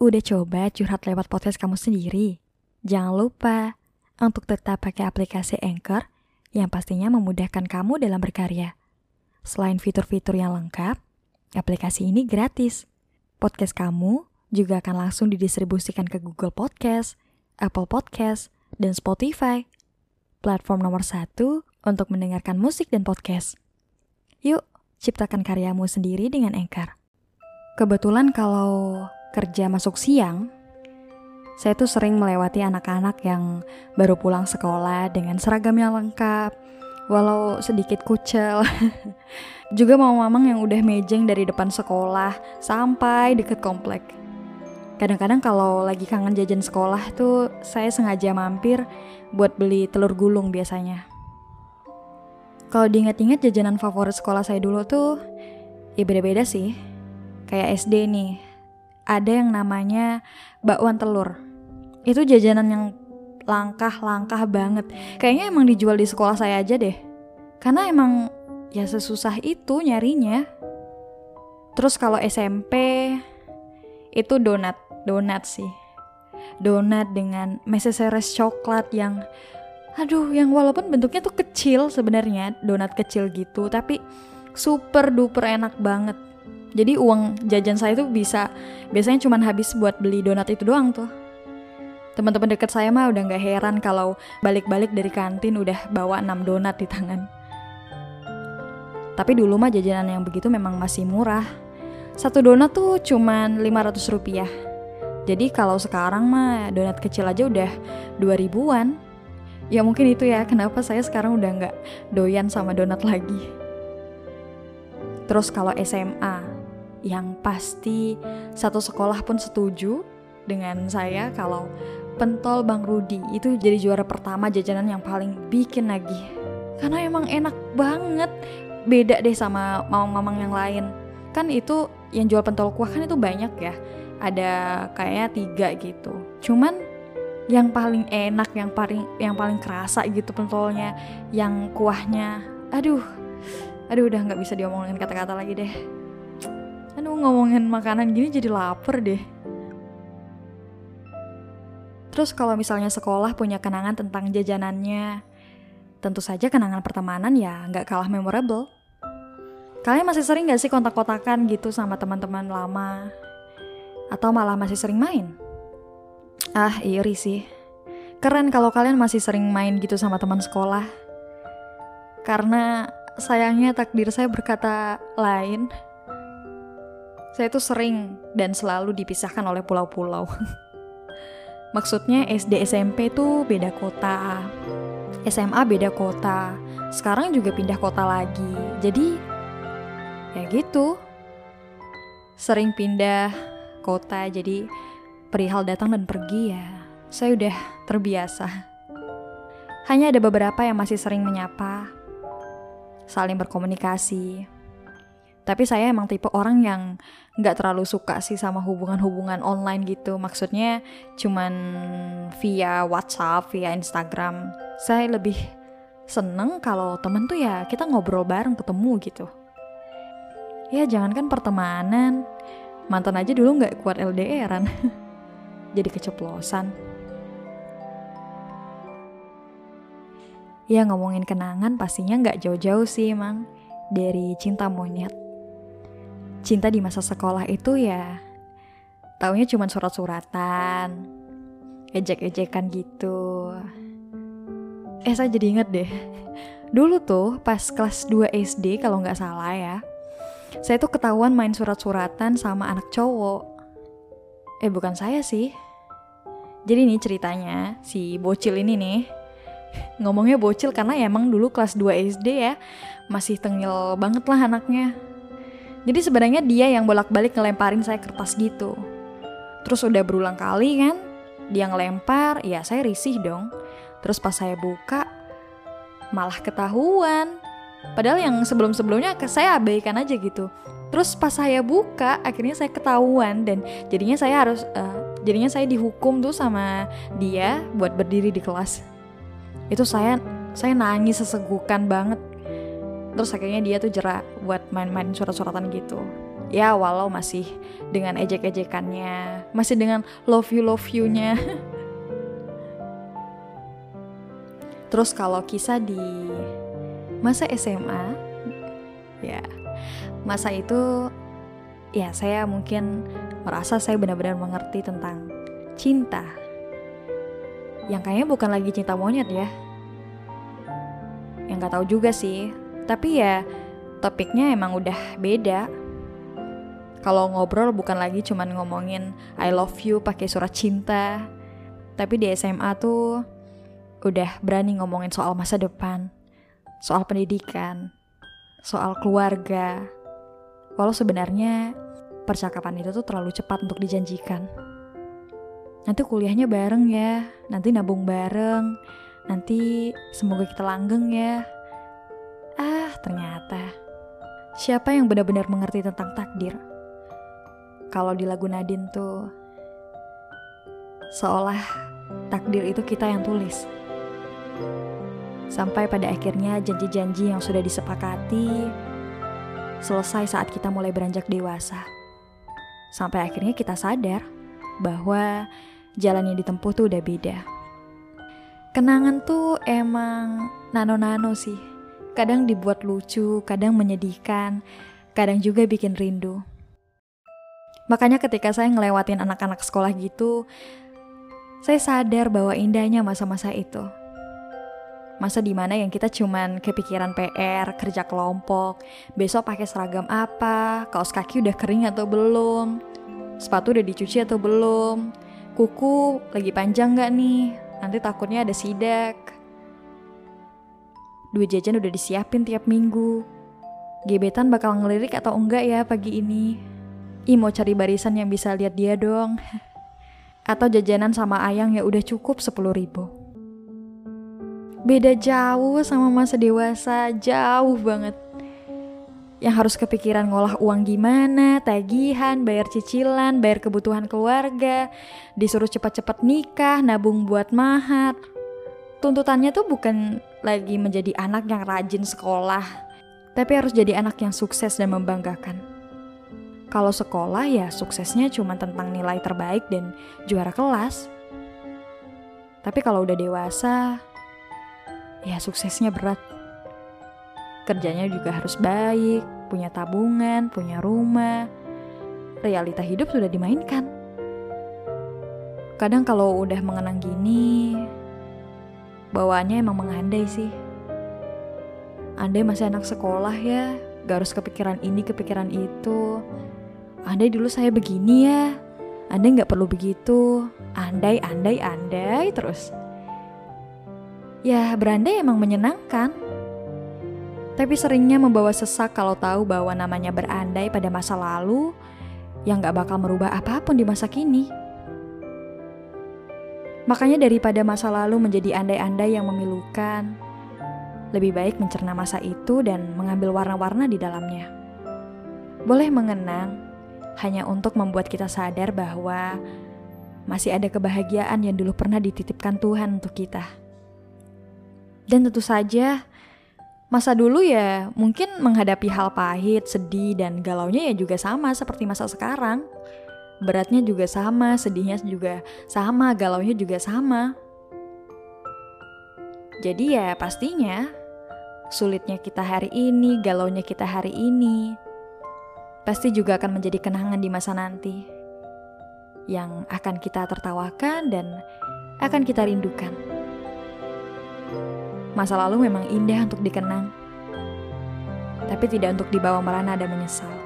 Udah coba curhat lewat podcast kamu sendiri? Jangan lupa untuk tetap pakai aplikasi Anchor yang pastinya memudahkan kamu dalam berkarya. Selain fitur-fitur yang lengkap, aplikasi ini gratis. Podcast kamu juga akan langsung didistribusikan ke Google Podcast, Apple Podcast, dan Spotify. Platform nomor satu untuk mendengarkan musik dan podcast. Yuk, ciptakan karyamu sendiri dengan Anchor. Kebetulan kalau kerja masuk siang, saya tuh sering melewati anak-anak yang baru pulang sekolah dengan seragam yang lengkap, walau sedikit kucel. Juga mamang yang udah mejeng dari depan sekolah sampai deket komplek. Kadang-kadang kalau lagi kangen jajan sekolah tuh saya sengaja mampir buat beli telur gulung biasanya. Kalau diingat-ingat jajanan favorit sekolah saya dulu tuh ya beda-beda sih. Kayak SD nih, ada yang namanya bakwan telur. Itu jajanan yang langkah-langkah banget. Kayaknya emang dijual di sekolah saya aja deh. Karena emang ya sesusah itu nyarinya. Terus kalau SMP itu donat, donat sih. Donat dengan meseseres coklat yang aduh yang walaupun bentuknya tuh kecil sebenarnya, donat kecil gitu, tapi super duper enak banget jadi uang jajan saya tuh bisa biasanya cuma habis buat beli donat itu doang tuh. Teman-teman deket saya mah udah nggak heran kalau balik-balik dari kantin udah bawa 6 donat di tangan. Tapi dulu mah jajanan yang begitu memang masih murah. Satu donat tuh cuma 500 rupiah. Jadi kalau sekarang mah donat kecil aja udah 2 ribuan. Ya mungkin itu ya kenapa saya sekarang udah nggak doyan sama donat lagi. Terus kalau SMA, yang pasti satu sekolah pun setuju dengan saya kalau pentol Bang Rudi itu jadi juara pertama jajanan yang paling bikin lagi. Karena emang enak banget. Beda deh sama mamang-mamang yang lain. Kan itu yang jual pentol kuah kan itu banyak ya. Ada kayaknya tiga gitu. Cuman yang paling enak, yang paling yang paling kerasa gitu pentolnya, yang kuahnya. Aduh, aduh udah nggak bisa diomongin kata-kata lagi deh. Aduh ngomongin makanan gini jadi lapar deh. Terus kalau misalnya sekolah punya kenangan tentang jajanannya, tentu saja kenangan pertemanan ya nggak kalah memorable. Kalian masih sering gak sih kontak-kontakan gitu sama teman-teman lama? Atau malah masih sering main? Ah, iri sih. Keren kalau kalian masih sering main gitu sama teman sekolah. Karena sayangnya takdir saya berkata lain. Saya tuh sering dan selalu dipisahkan oleh pulau-pulau. Maksudnya SD SMP tuh beda kota. SMA beda kota. Sekarang juga pindah kota lagi. Jadi ya gitu. Sering pindah kota jadi perihal datang dan pergi ya. Saya udah terbiasa. Hanya ada beberapa yang masih sering menyapa, saling berkomunikasi, tapi saya emang tipe orang yang nggak terlalu suka sih sama hubungan-hubungan online gitu. Maksudnya cuman via WhatsApp, via Instagram. Saya lebih seneng kalau temen tuh ya kita ngobrol bareng ketemu gitu. Ya jangankan pertemanan, mantan aja dulu nggak kuat LDRan. Jadi keceplosan. Ya ngomongin kenangan pastinya nggak jauh-jauh sih emang dari cinta monyet cinta di masa sekolah itu ya taunya cuma surat-suratan, ejek-ejekan gitu. Eh saya jadi inget deh, dulu tuh pas kelas 2 SD kalau nggak salah ya, saya tuh ketahuan main surat-suratan sama anak cowok. Eh bukan saya sih. Jadi nih ceritanya, si bocil ini nih, ngomongnya bocil karena ya emang dulu kelas 2 SD ya, masih tengil banget lah anaknya jadi sebenarnya dia yang bolak-balik ngelemparin saya kertas gitu. Terus udah berulang kali kan, dia ngelempar, ya saya risih dong. Terus pas saya buka, malah ketahuan. Padahal yang sebelum-sebelumnya saya abaikan aja gitu. Terus pas saya buka, akhirnya saya ketahuan dan jadinya saya harus, uh, jadinya saya dihukum tuh sama dia buat berdiri di kelas. Itu saya, saya nangis sesegukan banget terus akhirnya dia tuh jerak buat main-main surat-suratan gitu Ya walau masih dengan ejek-ejekannya, masih dengan love you love you-nya. Terus kalau kisah di masa SMA, ya masa itu ya saya mungkin merasa saya benar-benar mengerti tentang cinta. Yang kayaknya bukan lagi cinta monyet ya. Yang gak tahu juga sih. Tapi ya topiknya emang udah beda. Kalau ngobrol bukan lagi cuman ngomongin I love you pakai surat cinta. Tapi di SMA tuh udah berani ngomongin soal masa depan, soal pendidikan, soal keluarga. Walau sebenarnya percakapan itu tuh terlalu cepat untuk dijanjikan. Nanti kuliahnya bareng ya, nanti nabung bareng, nanti semoga kita langgeng ya. Ternyata siapa yang benar-benar mengerti tentang takdir? Kalau di lagu Nadine tuh seolah takdir itu kita yang tulis. Sampai pada akhirnya janji-janji yang sudah disepakati selesai saat kita mulai beranjak dewasa. Sampai akhirnya kita sadar bahwa jalan yang ditempuh tuh udah beda. Kenangan tuh emang nano-nano sih. Kadang dibuat lucu, kadang menyedihkan, kadang juga bikin rindu. Makanya ketika saya ngelewatin anak-anak sekolah gitu, saya sadar bahwa indahnya masa-masa itu masa di mana yang kita cuman kepikiran PR, kerja kelompok, besok pakai seragam apa, kaos kaki udah kering atau belum, sepatu udah dicuci atau belum, kuku lagi panjang gak nih, nanti takutnya ada sidak. Duit jajan udah disiapin tiap minggu. Gebetan bakal ngelirik atau enggak ya pagi ini? Ih mau cari barisan yang bisa lihat dia dong. Atau jajanan sama ayang ya udah cukup 10 ribu beda jauh sama masa dewasa, jauh banget. Yang harus kepikiran ngolah uang gimana, tagihan, bayar cicilan, bayar kebutuhan keluarga, disuruh cepat-cepat nikah, nabung buat mahar. Tuntutannya tuh bukan lagi menjadi anak yang rajin sekolah, tapi harus jadi anak yang sukses dan membanggakan. Kalau sekolah ya suksesnya cuma tentang nilai terbaik dan juara kelas. Tapi kalau udah dewasa, ya suksesnya berat. Kerjanya juga harus baik, punya tabungan, punya rumah. Realita hidup sudah dimainkan. Kadang kalau udah mengenang gini, bawaannya emang mengandai sih. Andai masih anak sekolah ya, gak harus kepikiran ini, kepikiran itu. Andai dulu saya begini ya, andai gak perlu begitu. Andai, andai, andai terus. Ya, berandai emang menyenangkan. Tapi seringnya membawa sesak kalau tahu bahwa namanya berandai pada masa lalu yang gak bakal merubah apa pun di masa kini. Makanya daripada masa lalu menjadi andai-andai yang memilukan, lebih baik mencerna masa itu dan mengambil warna-warna di dalamnya. Boleh mengenang hanya untuk membuat kita sadar bahwa masih ada kebahagiaan yang dulu pernah dititipkan Tuhan untuk kita. Dan tentu saja masa dulu ya mungkin menghadapi hal pahit, sedih, dan galaunya ya juga sama seperti masa sekarang. Beratnya juga sama, sedihnya juga sama, galaunya juga sama. Jadi ya pastinya sulitnya kita hari ini, galaunya kita hari ini, pasti juga akan menjadi kenangan di masa nanti yang akan kita tertawakan dan akan kita rindukan. Masa lalu memang indah untuk dikenang, tapi tidak untuk dibawa merana dan menyesal.